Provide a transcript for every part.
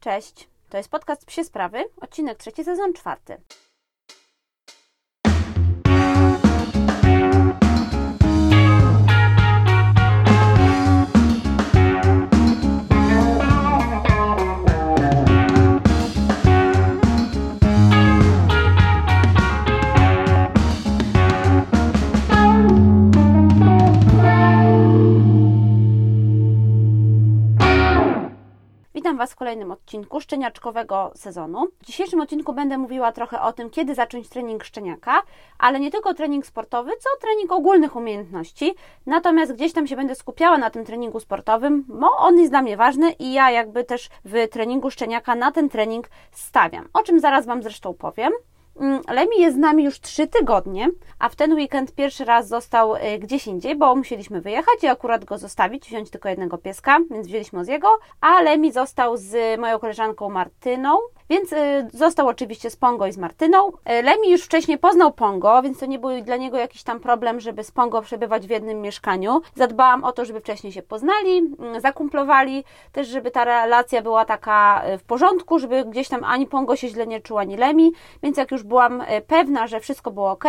Cześć, to jest podcast Psie Sprawy, odcinek trzeci, sezon czwarty. Was w kolejnym odcinku szczeniaczkowego sezonu. W dzisiejszym odcinku będę mówiła trochę o tym, kiedy zacząć trening szczeniaka, ale nie tylko trening sportowy, co trening ogólnych umiejętności. Natomiast gdzieś tam się będę skupiała na tym treningu sportowym, bo on jest dla mnie ważny i ja jakby też w treningu szczeniaka na ten trening stawiam. O czym zaraz Wam zresztą powiem. Mm, Lemi jest z nami już trzy tygodnie, a w ten weekend pierwszy raz został y, gdzieś indziej, bo musieliśmy wyjechać i akurat go zostawić, wziąć tylko jednego pieska, więc wzięliśmy z jego, a Lemi został z moją koleżanką Martyną, więc y, został oczywiście z Pongo i z Martyną. Y, Lemi już wcześniej poznał Pongo, więc to nie był dla niego jakiś tam problem, żeby z Pongo przebywać w jednym mieszkaniu. Zadbałam o to, żeby wcześniej się poznali, mm, zakumplowali, też żeby ta relacja była taka w porządku, żeby gdzieś tam ani Pongo się źle nie czuł, ani Lemi, więc jak już byłam pewna, że wszystko było ok,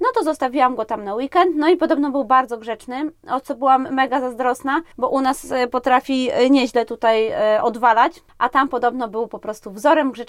no to zostawiłam go tam na weekend, no i podobno był bardzo grzeczny, o co byłam mega zazdrosna, bo u nas potrafi nieźle tutaj odwalać, a tam podobno był po prostu wzorem grzeczności,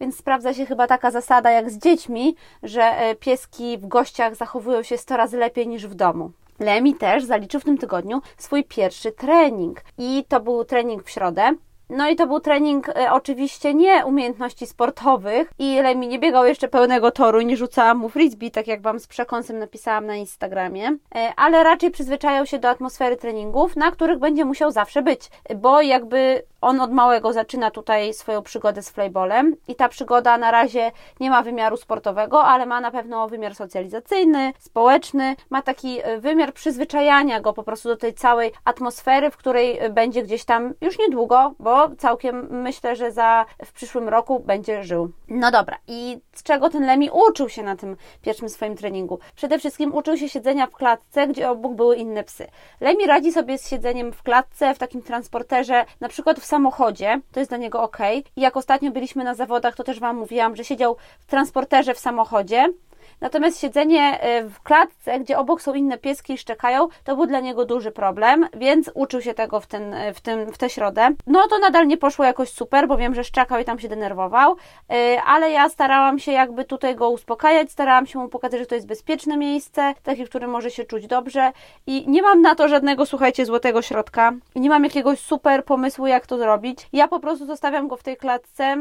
więc sprawdza się chyba taka zasada jak z dziećmi, że pieski w gościach zachowują się 100 razy lepiej niż w domu. Lemi też zaliczył w tym tygodniu swój pierwszy trening i to był trening w środę. No i to był trening e, oczywiście nie umiejętności sportowych i Lemi nie biegał jeszcze pełnego toru nie rzucałam mu frisbee, tak jak Wam z przekąsem napisałam na Instagramie, e, ale raczej przyzwyczajał się do atmosfery treningów, na których będzie musiał zawsze być, bo jakby on od małego zaczyna tutaj swoją przygodę z flyballem i ta przygoda na razie nie ma wymiaru sportowego, ale ma na pewno wymiar socjalizacyjny, społeczny, ma taki wymiar przyzwyczajania go po prostu do tej całej atmosfery, w której będzie gdzieś tam już niedługo, bo całkiem myślę, że za w przyszłym roku będzie żył. No dobra, i z czego ten Lemi uczył się na tym pierwszym swoim treningu? Przede wszystkim uczył się siedzenia w klatce, gdzie obok były inne psy. Lemi radzi sobie z siedzeniem w klatce, w takim transporterze, na przykład w samochodzie, to jest dla niego ok. I jak ostatnio byliśmy na zawodach, to też Wam mówiłam, że siedział w transporterze w samochodzie. Natomiast siedzenie w klatce, gdzie obok są inne pieski i szczekają, to był dla niego duży problem, więc uczył się tego w, ten, w, tym, w tę środę. No to nadal nie poszło jakoś super, bo wiem, że szczekał i tam się denerwował, ale ja starałam się jakby tutaj go uspokajać, starałam się mu pokazać, że to jest bezpieczne miejsce, takie, w którym może się czuć dobrze i nie mam na to żadnego, słuchajcie, złotego środka nie mam jakiegoś super pomysłu, jak to zrobić. Ja po prostu zostawiam go w tej klatce,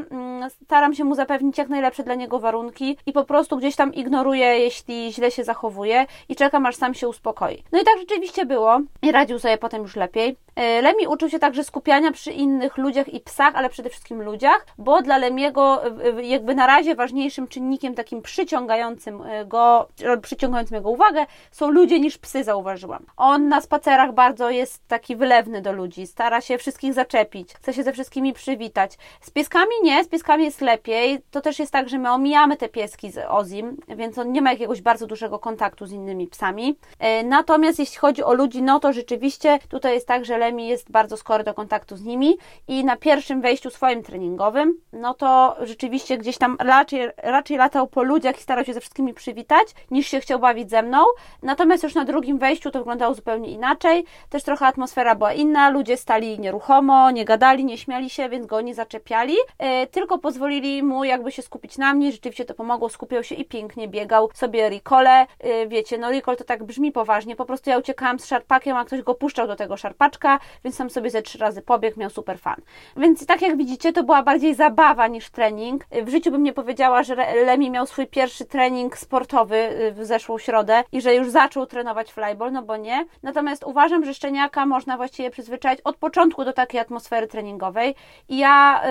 staram się mu zapewnić jak najlepsze dla niego warunki i po prostu gdzieś tam ignoruję jeśli źle się zachowuje i czekam, aż sam się uspokoi. No i tak rzeczywiście było i radził sobie potem już lepiej. Lemi uczył się także skupiania przy innych ludziach i psach, ale przede wszystkim ludziach, bo dla Lemiego jakby na razie ważniejszym czynnikiem takim przyciągającym go, przyciągającym jego uwagę są ludzie niż psy, zauważyłam. On na spacerach bardzo jest taki wylewny do ludzi, stara się wszystkich zaczepić, chce się ze wszystkimi przywitać. Z pieskami nie, z pieskami jest lepiej. To też jest tak, że my omijamy te pieski z Ozim, więc on nie ma jakiegoś bardzo dużego kontaktu z innymi psami. Natomiast jeśli chodzi o ludzi, no to rzeczywiście tutaj jest tak, że Lemi jest bardzo skory do kontaktu z nimi i na pierwszym wejściu swoim treningowym, no to rzeczywiście gdzieś tam raczej, raczej latał po ludziach i starał się ze wszystkimi przywitać, niż się chciał bawić ze mną. Natomiast już na drugim wejściu to wyglądało zupełnie inaczej. Też trochę atmosfera była inna, ludzie stali nieruchomo, nie gadali, nie śmiali się, więc go nie zaczepiali, tylko pozwolili mu jakby się skupić na mnie. Rzeczywiście to pomogło, skupiał się i pięknie biegał sobie Ricole. Wiecie, no Ricole to tak brzmi poważnie, po prostu ja uciekałam z szarpakiem, a ktoś go puszczał do tego szarpaczka, więc sam sobie ze trzy razy pobiegł, miał super fan. Więc tak jak widzicie, to była bardziej zabawa niż trening. W życiu bym nie powiedziała, że Lemi miał swój pierwszy trening sportowy w zeszłą środę i że już zaczął trenować flyball, no bo nie. Natomiast uważam, że szczeniaka można właściwie przyzwyczaić od początku do takiej atmosfery treningowej i ja,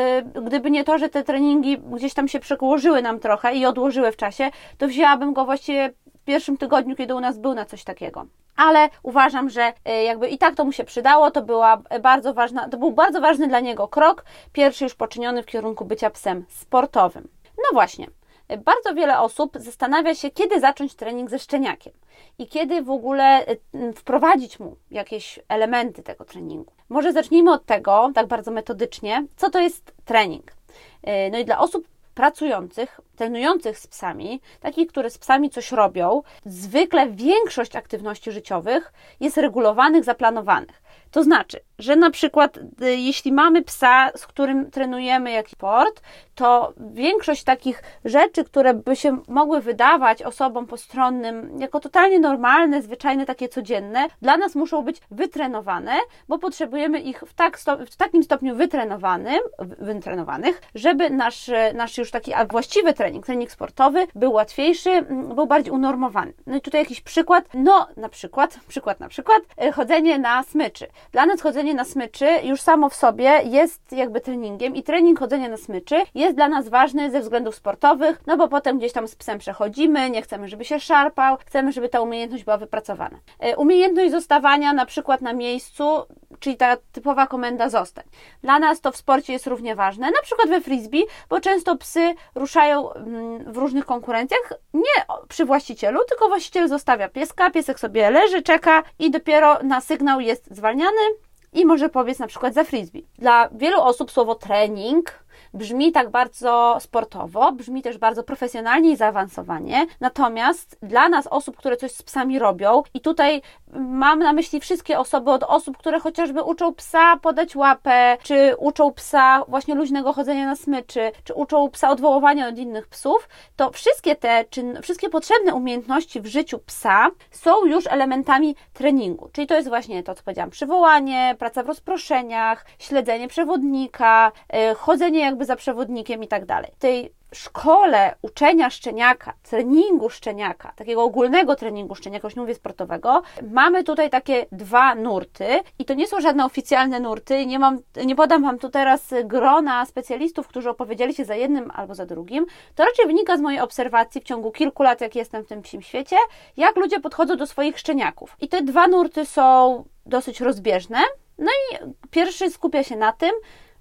gdyby nie to, że te treningi gdzieś tam się przełożyły nam trochę i odłożyły w czasie, to wzięłabym go właściwie w pierwszym tygodniu, kiedy u nas był na coś takiego. Ale uważam, że jakby i tak to mu się przydało, to była bardzo ważna, to był bardzo ważny dla niego krok, pierwszy już poczyniony w kierunku bycia psem sportowym. No właśnie, bardzo wiele osób zastanawia się, kiedy zacząć trening ze szczeniakiem i kiedy w ogóle wprowadzić mu jakieś elementy tego treningu. Może zacznijmy od tego, tak bardzo metodycznie, co to jest trening. No i dla osób pracujących, trenujących z psami, takich, które z psami coś robią, zwykle większość aktywności życiowych jest regulowanych, zaplanowanych. To znaczy, że na przykład y, jeśli mamy psa, z którym trenujemy jakiś sport, to większość takich rzeczy, które by się mogły wydawać osobom postronnym jako totalnie normalne, zwyczajne, takie codzienne, dla nas muszą być wytrenowane, bo potrzebujemy ich w, tak w takim stopniu wytrenowanym, wytrenowanych, żeby nasz, nasz już taki właściwy trening, trening sportowy był łatwiejszy, był bardziej unormowany. No i tutaj jakiś przykład, no na przykład, przykład na przykład, y, chodzenie na smyczy. Dla nas chodzenie na smyczy już samo w sobie jest jakby treningiem i trening chodzenia na smyczy jest dla nas ważny ze względów sportowych, no bo potem gdzieś tam z psem przechodzimy, nie chcemy, żeby się szarpał, chcemy, żeby ta umiejętność była wypracowana. E, umiejętność zostawania na przykład na miejscu, czyli ta typowa komenda zostań. Dla nas to w sporcie jest równie ważne, na przykład we frisbee, bo często psy ruszają mm, w różnych konkurencjach nie przy właścicielu, tylko właściciel zostawia pieska, piesek sobie leży, czeka i dopiero na sygnał jest zwalniany i może powiedz na przykład za frisbee. Dla wielu osób słowo trening brzmi tak bardzo sportowo, brzmi też bardzo profesjonalnie i zaawansowanie. Natomiast dla nas, osób, które coś z psami robią, i tutaj mam na myśli wszystkie osoby, od osób, które chociażby uczą psa podać łapę, czy uczą psa właśnie luźnego chodzenia na smyczy, czy uczą psa odwoływania od innych psów, to wszystkie te, czy wszystkie potrzebne umiejętności w życiu psa są już elementami treningu. Czyli to jest właśnie to, co powiedziałam, przywołanie, praca w rozproszeniach, śledzenie przewodnika, yy, chodzenie jakby za przewodnikiem i tak dalej. Tej szkole uczenia szczeniaka, treningu szczeniaka, takiego ogólnego treningu szczeniaka, już nie mówię sportowego, mamy tutaj takie dwa nurty i to nie są żadne oficjalne nurty, nie, mam, nie podam Wam tu teraz grona specjalistów, którzy opowiedzieli się za jednym albo za drugim, to raczej wynika z mojej obserwacji w ciągu kilku lat, jak jestem w tym psim świecie, jak ludzie podchodzą do swoich szczeniaków. I te dwa nurty są dosyć rozbieżne, no i pierwszy skupia się na tym,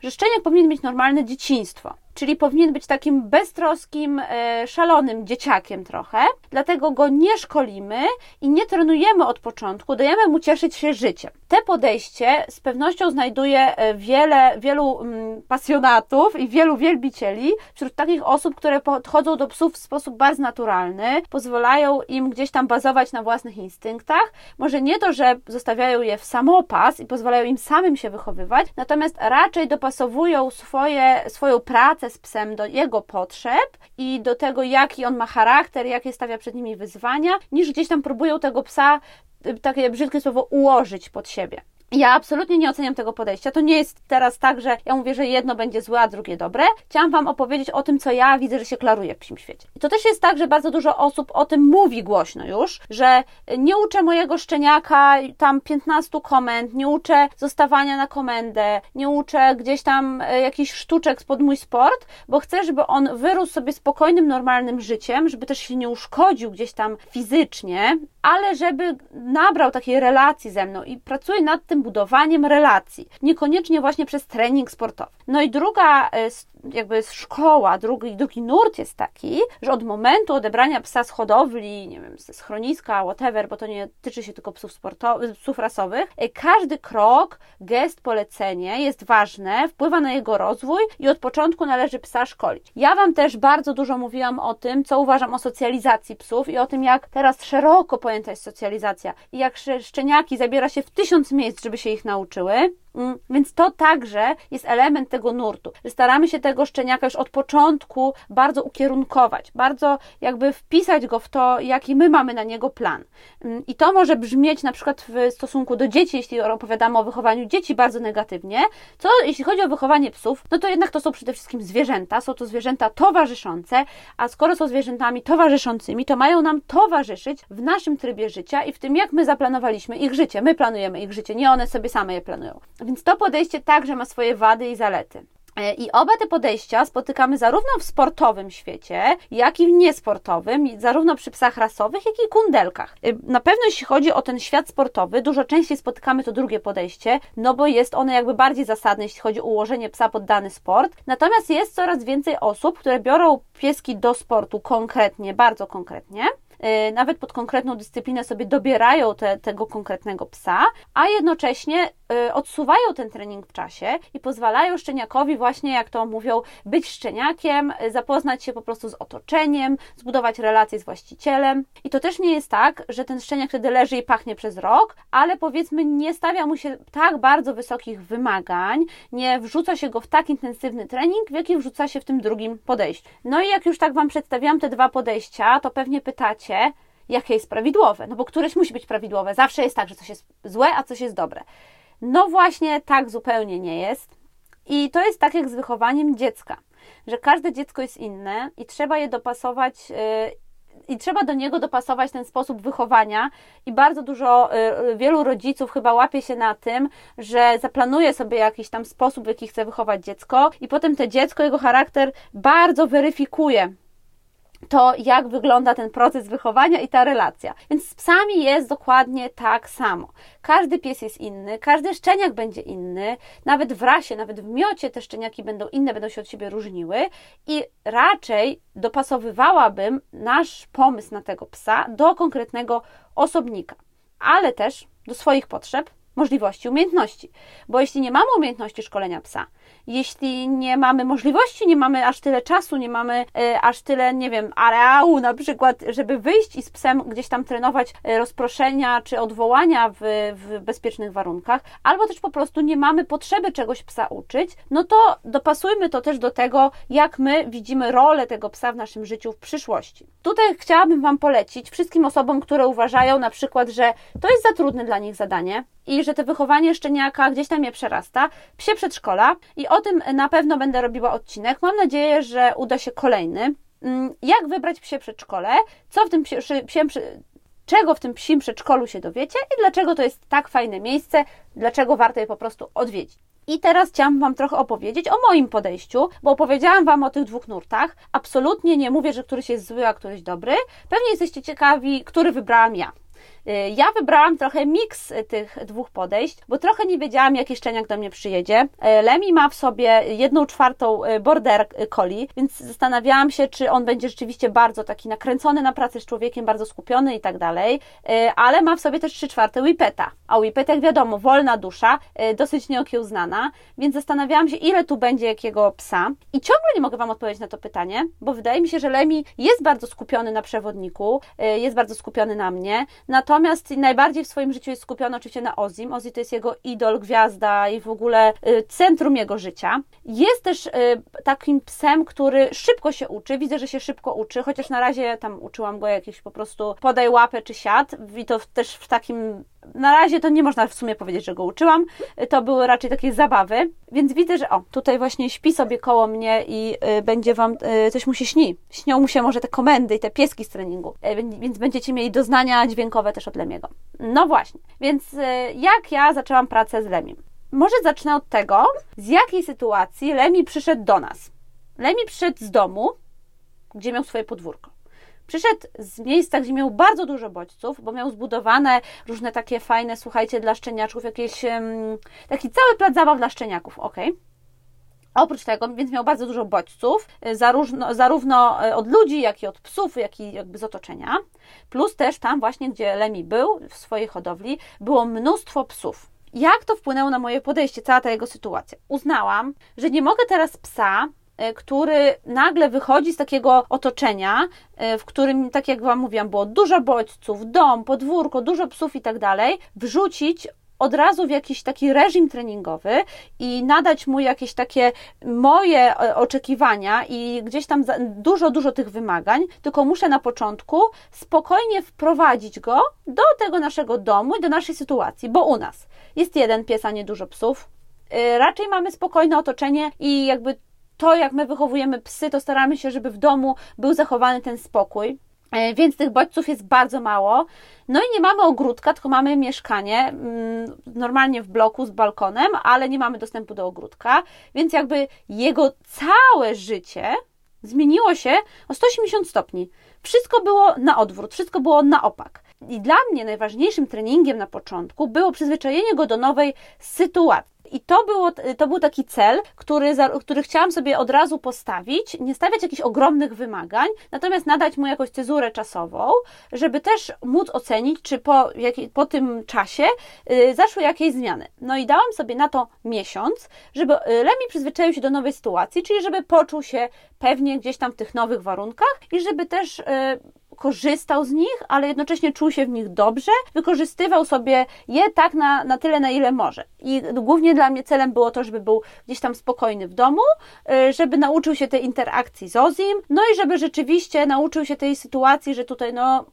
że szczeniak powinien mieć normalne dzieciństwo czyli powinien być takim beztroskim, e, szalonym dzieciakiem trochę, dlatego go nie szkolimy i nie trenujemy od początku, dajemy mu cieszyć się życiem. Te podejście z pewnością znajduje e, wiele, wielu mm, pasjonatów i wielu wielbicieli wśród takich osób, które podchodzą do psów w sposób bardzo naturalny, pozwalają im gdzieś tam bazować na własnych instynktach. Może nie to, że zostawiają je w samopas i pozwalają im samym się wychowywać, natomiast raczej dopasowują swoje, swoją pracę, pracę z psem do jego potrzeb i do tego, jaki on ma charakter, jakie stawia przed nimi wyzwania, niż gdzieś tam próbują tego psa, y, takie brzydkie słowo, ułożyć pod siebie. Ja absolutnie nie oceniam tego podejścia. To nie jest teraz tak, że ja mówię, że jedno będzie złe, a drugie dobre. Chciałam Wam opowiedzieć o tym, co ja widzę, że się klaruje w psim świecie. I to też jest tak, że bardzo dużo osób o tym mówi głośno już, że nie uczę mojego szczeniaka tam 15 komend, nie uczę zostawania na komendę, nie uczę gdzieś tam e, jakichś sztuczek spod mój sport, bo chcę, żeby on wyrósł sobie spokojnym, normalnym życiem, żeby też się nie uszkodził gdzieś tam fizycznie, ale żeby nabrał takiej relacji ze mną i pracuję nad tym budowaniem relacji, niekoniecznie właśnie przez trening sportowy. No i druga e, jakby szkoła, drugi, drugi nurt jest taki, że od momentu odebrania psa z hodowli, nie wiem, ze schroniska, whatever, bo to nie tyczy się tylko psów sportowych, psów rasowych, e, każdy krok, gest, polecenie jest ważne, wpływa na jego rozwój i od początku należy psa szkolić. Ja Wam też bardzo dużo mówiłam o tym, co uważam o socjalizacji psów i o tym, jak teraz szeroko pojęta jest socjalizacja i jak szczeniaki zabiera się w tysiąc miejsc, żeby się ich nauczyły. Mm, więc to także jest element tego nurtu, staramy się tego szczeniaka już od początku bardzo ukierunkować, bardzo jakby wpisać go w to, jaki my mamy na niego plan. Mm, I to może brzmieć na przykład w stosunku do dzieci, jeśli opowiadamy o wychowaniu dzieci bardzo negatywnie, co jeśli chodzi o wychowanie psów, no to jednak to są przede wszystkim zwierzęta, są to zwierzęta towarzyszące, a skoro są zwierzętami towarzyszącymi, to mają nam towarzyszyć w naszym trybie życia i w tym, jak my zaplanowaliśmy ich życie. My planujemy ich życie, nie one sobie same je planują. Więc to podejście także ma swoje wady i zalety. E, I oba te podejścia spotykamy zarówno w sportowym świecie, jak i w niesportowym, zarówno przy psach rasowych, jak i kundelkach. E, na pewno jeśli chodzi o ten świat sportowy, dużo częściej spotykamy to drugie podejście, no bo jest ono jakby bardziej zasadne, jeśli chodzi o ułożenie psa pod dany sport. Natomiast jest coraz więcej osób, które biorą pieski do sportu konkretnie, bardzo konkretnie, nawet pod konkretną dyscyplinę sobie dobierają te, tego konkretnego psa, a jednocześnie y, odsuwają ten trening w czasie i pozwalają szczeniakowi właśnie, jak to mówią, być szczeniakiem, y, zapoznać się po prostu z otoczeniem, zbudować relacje z właścicielem. I to też nie jest tak, że ten szczeniak wtedy leży i pachnie przez rok, ale powiedzmy nie stawia mu się tak bardzo wysokich wymagań, nie wrzuca się go w tak intensywny trening, w jaki wrzuca się w tym drugim podejściu. No i jak już tak Wam przedstawiłam te dwa podejścia, to pewnie pytacie, jakie jest prawidłowe, no bo któreś musi być prawidłowe. Zawsze jest tak, że coś jest złe, a coś jest dobre. No właśnie tak zupełnie nie jest. I to jest tak jak z wychowaniem dziecka, że każde dziecko jest inne i trzeba je dopasować yy, i trzeba do niego dopasować ten sposób wychowania i bardzo dużo, yy, wielu rodziców chyba łapie się na tym, że zaplanuje sobie jakiś tam sposób, w jaki chce wychować dziecko i potem to dziecko, jego charakter bardzo weryfikuje to, jak wygląda ten proces wychowania i ta relacja. Więc z psami jest dokładnie tak samo. Każdy pies jest inny, każdy szczeniak będzie inny, nawet w rasie, nawet w miocie te szczeniaki będą inne, będą się od siebie różniły i raczej dopasowywałabym nasz pomysł na tego psa do konkretnego osobnika, ale też do swoich potrzeb, możliwości, umiejętności. Bo jeśli nie mamy umiejętności szkolenia psa, jeśli nie mamy możliwości, nie mamy aż tyle czasu, nie mamy y, aż tyle, nie wiem, areału na przykład, żeby wyjść i z psem gdzieś tam trenować y, rozproszenia czy odwołania w, w bezpiecznych warunkach, albo też po prostu nie mamy potrzeby czegoś psa uczyć, no to dopasujmy to też do tego, jak my widzimy rolę tego psa w naszym życiu w przyszłości. Tutaj chciałabym Wam polecić wszystkim osobom, które uważają na przykład, że to jest za trudne dla nich zadanie i że to wychowanie szczeniaka gdzieś tam je przerasta, psie przedszkola i o tym na pewno będę robiła odcinek. Mam nadzieję, że uda się kolejny. Mm, jak wybrać psie przedszkole? Co w tym psie, psie, czego w tym psim przedszkolu się dowiecie i dlaczego to jest tak fajne miejsce, dlaczego warto je po prostu odwiedzić. I teraz chciałam Wam trochę opowiedzieć o moim podejściu, bo opowiedziałam Wam o tych dwóch nurtach. Absolutnie nie mówię, że któryś jest zły, a któryś dobry. Pewnie jesteście ciekawi, który wybrałam ja. Y, ja wybrałam trochę miks tych dwóch podejść, bo trochę nie wiedziałam, jaki szczeniak do mnie przyjedzie. Y, Lemi ma w sobie jedną czwartą y, border collie, więc zastanawiałam się, czy on będzie rzeczywiście bardzo taki nakręcony na pracę z człowiekiem, bardzo skupiony i tak dalej, ale ma w sobie też trzy czwarte whippeta. A whippet, jak wiadomo, wolna dusza, dosyć nieokiełznana, więc zastanawiałam się, ile tu będzie jakiego psa. I ciągle nie mogę Wam odpowiedzieć na to pytanie, bo wydaje mi się, że Lemi jest bardzo skupiony na przewodniku, jest bardzo skupiony na mnie, natomiast Natomiast najbardziej w swoim życiu jest skupiony oczywiście na Ozim. Ozzy to jest jego idol, gwiazda i w ogóle y, centrum jego życia. Jest też y, takim psem, który szybko się uczy. Widzę, że się szybko uczy, chociaż na razie tam uczyłam go jakieś po prostu podaj łapę czy siad i to też w takim na razie to nie można w sumie powiedzieć, że go uczyłam. To były raczej takie zabawy, więc widzę, że o, tutaj właśnie śpi sobie koło mnie i y, będzie Wam, y, coś mu się śni. Śnią mu się może te komendy i te pieski z treningu, y, więc będziecie mieli doznania dźwiękowe też od Lemiego. No właśnie, więc y, jak ja zaczęłam pracę z Lemim? Może zacznę od tego, z jakiej sytuacji Lemi przyszedł do nas. Lemi przyszedł z domu, gdzie miał swoje podwórko. Przyszedł z miejsca, gdzie miał bardzo dużo bodźców, bo miał zbudowane różne takie fajne, słuchajcie, dla szczeniaczków, jakieś taki cały plac zabaw dla szczeniaków, ok. Oprócz tego, więc miał bardzo dużo bodźców, y, zarówno, zarówno y, od ludzi, jak i od psów, jak i jakby z otoczenia. Plus też tam właśnie, gdzie Lemi był, w swojej hodowli, było mnóstwo psów. Jak to wpłynęło na moje podejście, cała ta jego sytuacja? Uznałam, że nie mogę teraz psa E, który nagle wychodzi z takiego otoczenia, e, w którym, tak jak Wam mówiłam, było dużo bodźców, dom, podwórko, dużo psów i tak dalej, wrzucić od razu w jakiś taki reżim treningowy i nadać mu jakieś takie moje e, oczekiwania i gdzieś tam dużo, dużo tych wymagań, tylko muszę na początku spokojnie wprowadzić go do tego naszego domu i do naszej sytuacji, bo u nas jest jeden pies, a nie dużo psów. Raczej mamy spokojne otoczenie i jakby to, jak my wychowujemy psy, to staramy się, żeby w domu był zachowany ten spokój. E, więc tych bodźców jest bardzo mało. No i nie mamy ogródka, tylko mamy mieszkanie mm, normalnie w bloku z balkonem, ale nie mamy dostępu do ogródka, więc jakby jego całe życie zmieniło się o 180 stopni. Wszystko było na odwrót, wszystko było na opak. I dla mnie najważniejszym treningiem na początku było przyzwyczajenie go do nowej sytuacji. I to, było, to był taki cel, który, który chciałam sobie od razu postawić, nie stawiać jakichś ogromnych wymagań, natomiast nadać mu jakąś cezurę czasową, żeby też móc ocenić, czy po, jak, po tym czasie y, zaszły jakieś zmiany. No i dałam sobie na to miesiąc, żeby y, Lemi przyzwyczaił się do nowej sytuacji, czyli żeby poczuł się pewnie gdzieś tam w tych nowych warunkach i żeby też y, korzystał z nich, ale jednocześnie czuł się w nich dobrze, wykorzystywał sobie je tak na, na tyle, na ile może. I głównie dla mnie celem było to, żeby był gdzieś tam spokojny w domu, y, żeby nauczył się tej interakcji z Ozim, no i żeby rzeczywiście nauczył się tej sytuacji, że tutaj no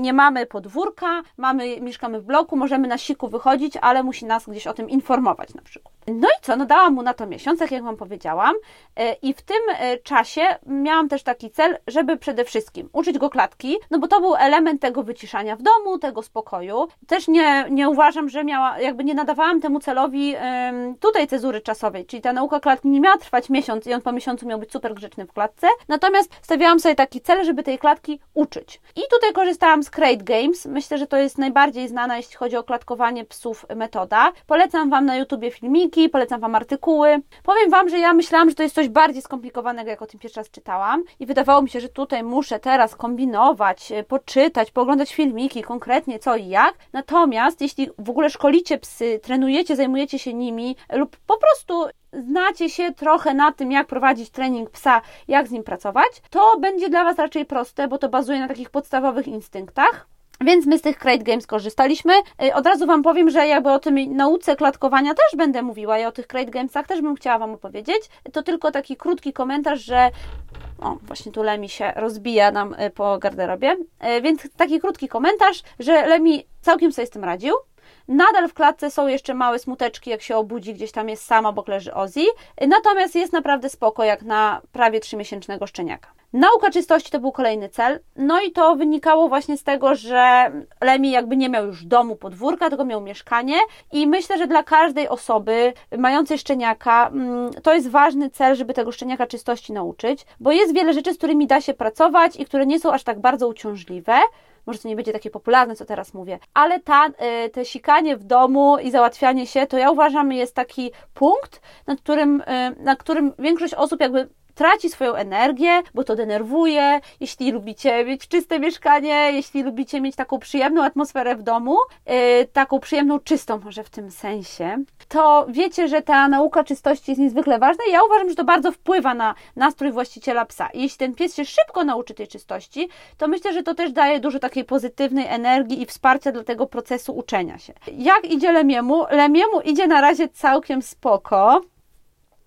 nie mamy podwórka, mamy, mieszkamy w bloku, możemy na siku wychodzić, ale musi nas gdzieś o tym informować na przykład. No i co, no dałam mu na to miesiąc, tak jak Wam powiedziałam y, i w tym y, czasie miałam też taki cel, żeby przede wszystkim uczyć go klatki, no bo to był element tego wyciszania w domu, tego spokoju. Też nie, nie uważam, że miała, jakby nie nadawałam temu celowi tutaj cezury czasowej, czyli ta nauka klatki nie miała trwać miesiąc i on po miesiącu miał być super grzeczny w klatce, natomiast stawiałam sobie taki cel, żeby tej klatki uczyć. I tutaj korzystałam z Crate Games, myślę, że to jest najbardziej znana, jeśli chodzi o klatkowanie psów metoda. Polecam Wam na YouTubie filmiki, polecam Wam artykuły. Powiem Wam, że ja myślałam, że to jest coś bardziej skomplikowanego, jak o tym pierwszy raz czytałam i wydawało mi się, że tutaj muszę teraz kombinować, poczytać, pooglądać filmiki, konkretnie co i jak. Natomiast jeśli w ogóle szkolicie psy, trenujecie, zajmujecie się nimi lub po prostu znacie się trochę na tym, jak prowadzić trening psa, jak z nim pracować, to będzie dla Was raczej proste, bo to bazuje na takich podstawowych instynktach. Więc my z tych Crate Games korzystaliśmy. Y, od razu Wam powiem, że jakby o tym nauce klatkowania też będę mówiła i o tych Crate Gamesach też bym chciała Wam opowiedzieć. To tylko taki krótki komentarz, że o, właśnie tu Lemi się rozbija nam y, po garderobie. Y, więc taki krótki komentarz, że Lemi całkiem sobie z tym radził. Nadal w klatce są jeszcze małe smuteczki, jak się obudzi, gdzieś tam jest sama, bo leży Ozzy. Natomiast jest naprawdę spoko, jak na prawie 3-miesięcznego szczeniaka. Nauka czystości to był kolejny cel. No i to wynikało właśnie z tego, że Lemi jakby nie miał już domu, podwórka, tylko miał mieszkanie. I myślę, że dla każdej osoby mającej szczeniaka mm, to jest ważny cel, żeby tego szczeniaka czystości nauczyć, bo jest wiele rzeczy, z którymi da się pracować i które nie są aż tak bardzo uciążliwe może to nie będzie takie popularne, co teraz mówię, ale ta, e, te sikanie w domu i załatwianie się, to ja uważam jest taki punkt, nad którym, e, na którym większość osób jakby traci swoją energię, bo to denerwuje. Jeśli lubicie mieć czyste mieszkanie, jeśli lubicie mieć taką przyjemną atmosferę w domu, yy, taką przyjemną, czystą może w tym sensie, to wiecie, że ta nauka czystości jest niezwykle ważna ja uważam, że to bardzo wpływa na nastrój właściciela psa. I jeśli ten pies się szybko nauczy tej czystości, to myślę, że to też daje dużo takiej pozytywnej energii i wsparcia dla tego procesu uczenia się. Jak idzie Lemiemu? Lemiemu idzie na razie całkiem spoko.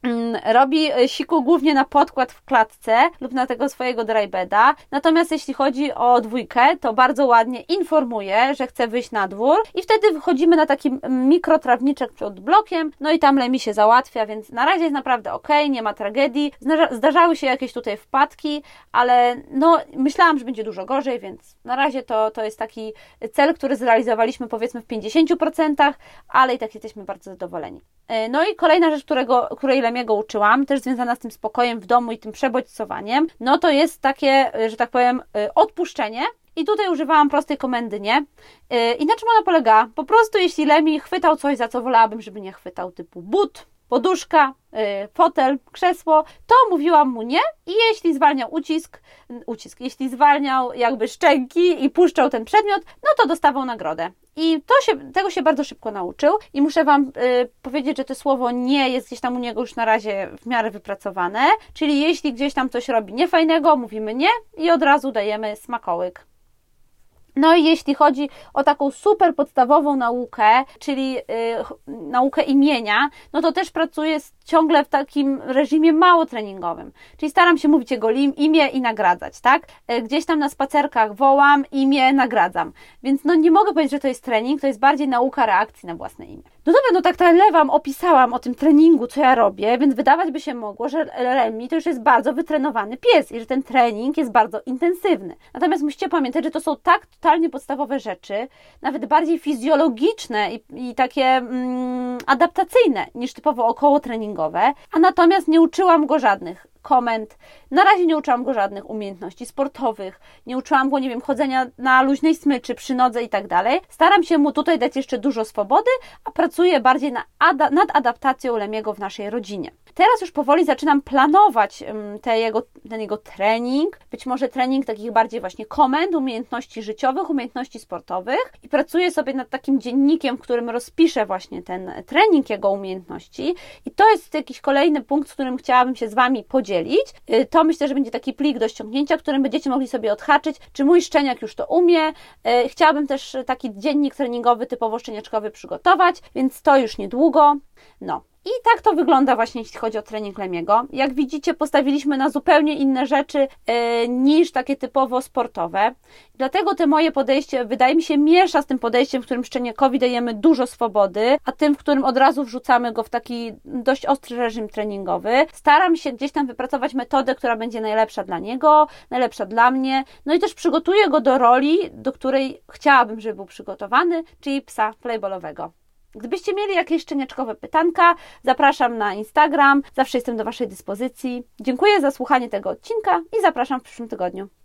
Mm, robi e, siku głównie na podkład w klatce lub na tego swojego drybeda. Natomiast jeśli chodzi o dwójkę, to bardzo ładnie informuje, że chce wyjść na dwór i wtedy wychodzimy na taki mikrotrawniczek przed blokiem, no i tam Lemi się załatwia, więc na razie jest naprawdę ok, nie ma tragedii. Zdarzały się jakieś tutaj wpadki, ale no myślałam, że będzie dużo gorzej, więc na razie to, to jest taki cel, który zrealizowaliśmy powiedzmy w 50%, ale i tak jesteśmy bardzo zadowoleni. E, no i kolejna rzecz, którego, której Lemiego uczyłam, też związana z tym spokojem w domu i tym przebodźcowaniem, no to jest takie, e, że tak powiem, e, odpuszczenie, i tutaj używałam prostej komendy nie. I na czym ona polega? Po prostu jeśli Lemi chwytał coś, za co wolałabym, żeby nie chwytał, typu but, poduszka, y, fotel, krzesło, to mówiłam mu nie i jeśli zwalniał ucisk, ucisk, jeśli zwalniał jakby szczęki i puszczał ten przedmiot, no to dostawał nagrodę. I to się, tego się bardzo szybko nauczył i muszę Wam y, powiedzieć, że to słowo nie jest gdzieś tam u niego już na razie w miarę wypracowane, czyli jeśli gdzieś tam coś robi niefajnego, mówimy nie i od razu dajemy smakołyk. No i jeśli chodzi o taką super podstawową naukę, czyli y, naukę imienia, no to też pracuję ciągle w takim reżimie mało treningowym. Czyli staram się mówić jego imię i nagradzać, tak? Y, gdzieś tam na spacerkach wołam imię, nagradzam. Więc no nie mogę powiedzieć, że to jest trening, to jest bardziej nauka reakcji na własne imię. No dobra, no tak lewam, opisałam o tym treningu, co ja robię, więc wydawać by się mogło, że Remi to już jest bardzo wytrenowany pies i że ten trening jest bardzo intensywny. Natomiast musicie pamiętać, że to są tak totalnie podstawowe rzeczy, nawet bardziej fizjologiczne i, i takie mm, adaptacyjne niż typowo około a natomiast nie uczyłam go żadnych komend. Na razie nie uczyłam go żadnych umiejętności sportowych, nie uczyłam go, nie wiem, chodzenia na luźnej smyczy, przy nodze i tak dalej. Staram się mu tutaj dać jeszcze dużo swobody, a pracuję bardziej na nad adaptacją Lemiego w naszej rodzinie. Teraz już powoli zaczynam planować te jego, ten jego trening, być może trening takich bardziej właśnie komend, umiejętności życiowych, umiejętności sportowych i pracuję sobie nad takim dziennikiem, w którym rozpiszę właśnie ten trening jego umiejętności i to jest jakiś kolejny punkt, z którym chciałabym się z Wami podzielić. Y, to myślę, że będzie taki plik do ściągnięcia, którym będziecie mogli sobie odhaczyć, czy mój szczeniak już to umie. Y, chciałabym też taki dziennik treningowy typowo szczeniaczkowy przygotować, więc to już niedługo. No, i tak to wygląda właśnie, jeśli chodzi o trening Lemiego. Jak widzicie, postawiliśmy na zupełnie inne rzeczy yy, niż takie typowo sportowe. Dlatego te moje podejście, wydaje mi się, miesza z tym podejściem, w którym szczeniakowi dajemy dużo swobody, a tym, w którym od razu wrzucamy go w taki dość ostry reżim treningowy. Staram się gdzieś tam wypracować metodę, która będzie najlepsza dla niego, najlepsza dla mnie, no i też przygotuję go do roli, do której chciałabym, żeby był przygotowany, czyli psa playballowego. Gdybyście mieli jakieś szczeniaczkowe pytanka, zapraszam na Instagram, zawsze jestem do Waszej dyspozycji. Dziękuję za słuchanie tego odcinka i zapraszam w przyszłym tygodniu.